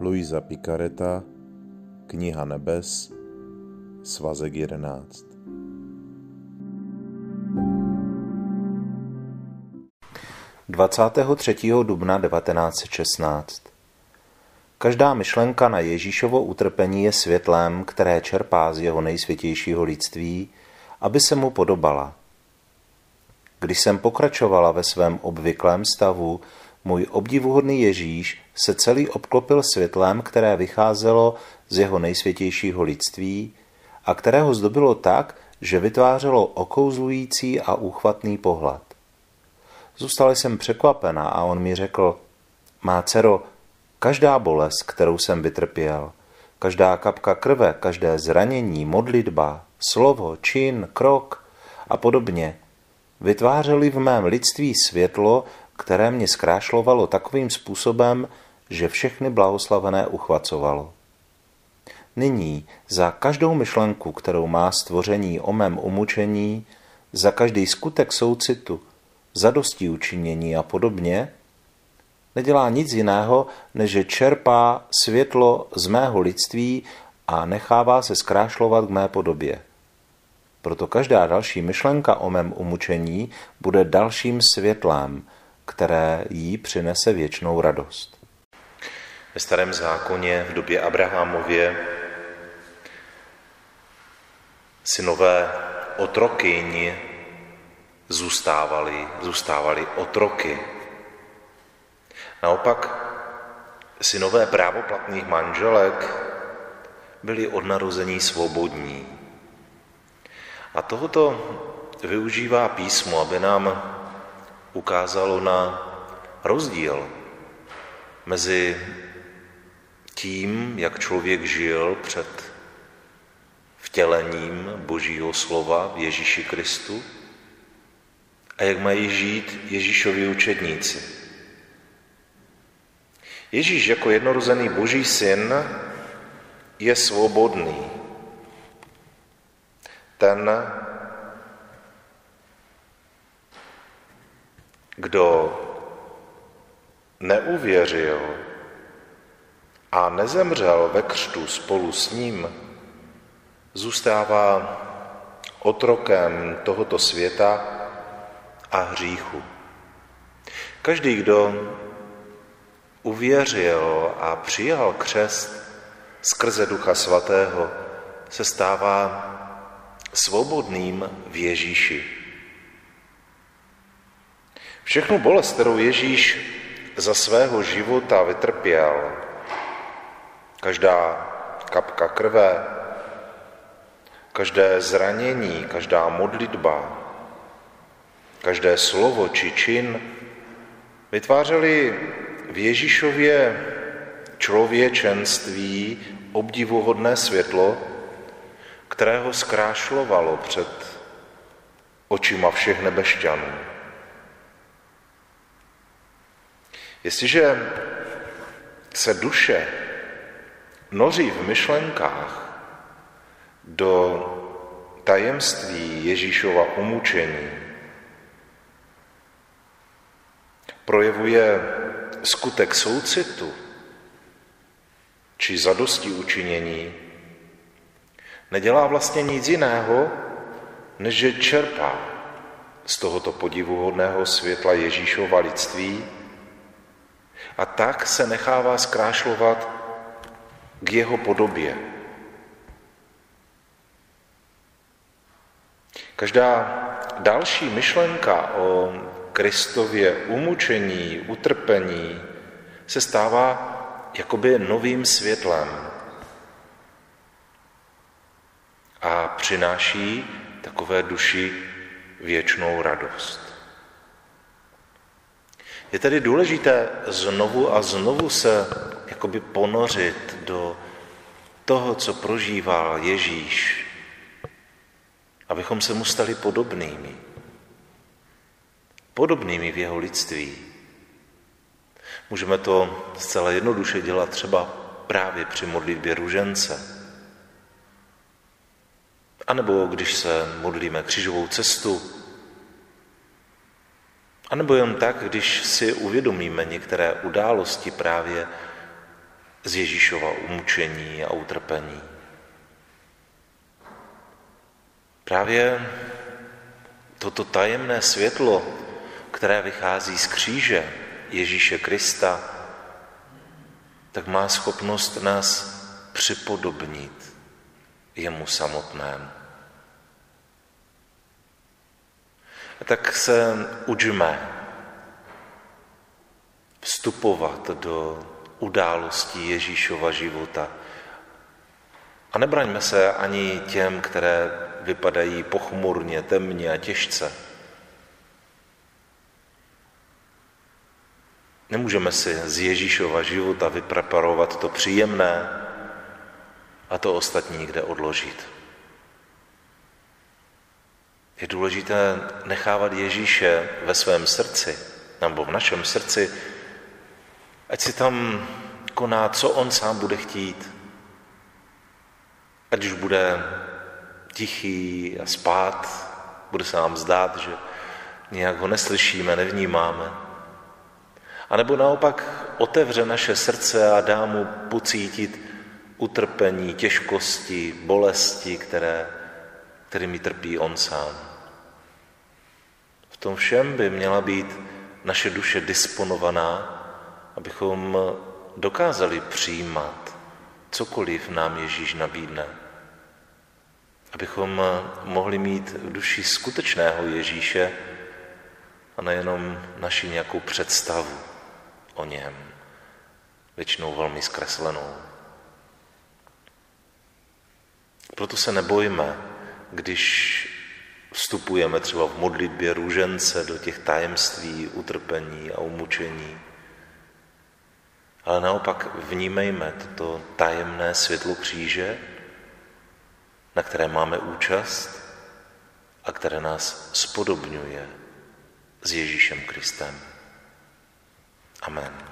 Luisa Picareta, Kniha nebes, svazek 11. Dvacátého třetího dubna 1916 Každá myšlenka na Ježíšovo utrpení je světlem, které čerpá z jeho nejsvětějšího lidství, aby se mu podobala. Když jsem pokračovala ve svém obvyklém stavu, můj obdivuhodný Ježíš se celý obklopil světlem, které vycházelo z jeho nejsvětějšího lidství a kterého zdobilo tak, že vytvářelo okouzlující a úchvatný pohled. Zůstala jsem překvapena a on mi řekl, má dcero, každá bolest, kterou jsem vytrpěl, každá kapka krve, každé zranění, modlitba, slovo, čin, krok a podobně, vytvářely v mém lidství světlo, které mě zkrášlovalo takovým způsobem, že všechny blahoslavené uchvacovalo. Nyní za každou myšlenku, kterou má stvoření o mém umučení, za každý skutek soucitu, zadosti učinění a podobně, nedělá nic jiného, než že čerpá světlo z mého lidství a nechává se zkrášlovat k mé podobě. Proto každá další myšlenka o mém umučení bude dalším světlem, které jí přinese věčnou radost. Ve starém zákoně v době Abrahamově synové otrokyň zůstávali, zůstávali otroky. Naopak synové právoplatných manželek byli od narození svobodní. A tohoto využívá písmo, aby nám ukázalo na rozdíl mezi tím, jak člověk žil před vtělením Božího slova v Ježíši Kristu a jak mají žít Ježíšovi učedníci. Ježíš jako jednorozený Boží syn je svobodný. Ten Kdo neuvěřil a nezemřel ve křtu spolu s ním, zůstává otrokem tohoto světa a hříchu. Každý, kdo uvěřil a přijal křest skrze Ducha Svatého, se stává svobodným v Ježíši. Všechnu bolest, kterou Ježíš za svého života vytrpěl, každá kapka krve, každé zranění, každá modlitba, každé slovo či čin vytvářely v Ježíšově člověčenství obdivuhodné světlo, kterého zkrášlovalo před očima všech nebešťanů. Jestliže se duše noří v myšlenkách do tajemství Ježíšova umučení, projevuje skutek soucitu či zadosti učinění, nedělá vlastně nic jiného, než že čerpá z tohoto podivuhodného světla Ježíšova lidství a tak se nechává zkrášlovat k jeho podobě. Každá další myšlenka o Kristově umučení, utrpení se stává jakoby novým světlem a přináší takové duši věčnou radost. Je tedy důležité znovu a znovu se jakoby ponořit do toho, co prožíval Ježíš, abychom se mu stali podobnými. Podobnými v jeho lidství. Můžeme to zcela jednoduše dělat třeba právě při modlitbě ružence. A nebo když se modlíme křižovou cestu, a nebo jen tak, když si uvědomíme některé události právě z Ježíšova umučení a utrpení. Právě toto tajemné světlo, které vychází z kříže Ježíše Krista, tak má schopnost nás připodobnit jemu samotnému. A tak se učme vstupovat do událostí Ježíšova života. A nebraňme se ani těm, které vypadají pochmurně, temně a těžce. Nemůžeme si z Ježíšova života vypreparovat to příjemné a to ostatní někde odložit. Je důležité nechávat Ježíše ve svém srdci, nebo v našem srdci, ať si tam koná, co on sám bude chtít. Ať už bude tichý a spát, bude se nám zdát, že nějak ho neslyšíme, nevnímáme. A nebo naopak otevře naše srdce a dá mu pocítit utrpení, těžkosti, bolesti, které, kterými trpí on sám. Tom všem by měla být naše duše disponovaná, abychom dokázali přijímat cokoliv nám Ježíš nabídne. Abychom mohli mít v duši skutečného Ježíše a nejenom naši nějakou představu o něm, většinou velmi zkreslenou. Proto se nebojme, když vstupujeme třeba v modlitbě růžence do těch tajemství utrpení a umučení. Ale naopak vnímejme toto tajemné světlo kříže, na které máme účast a které nás spodobňuje s Ježíšem Kristem. Amen.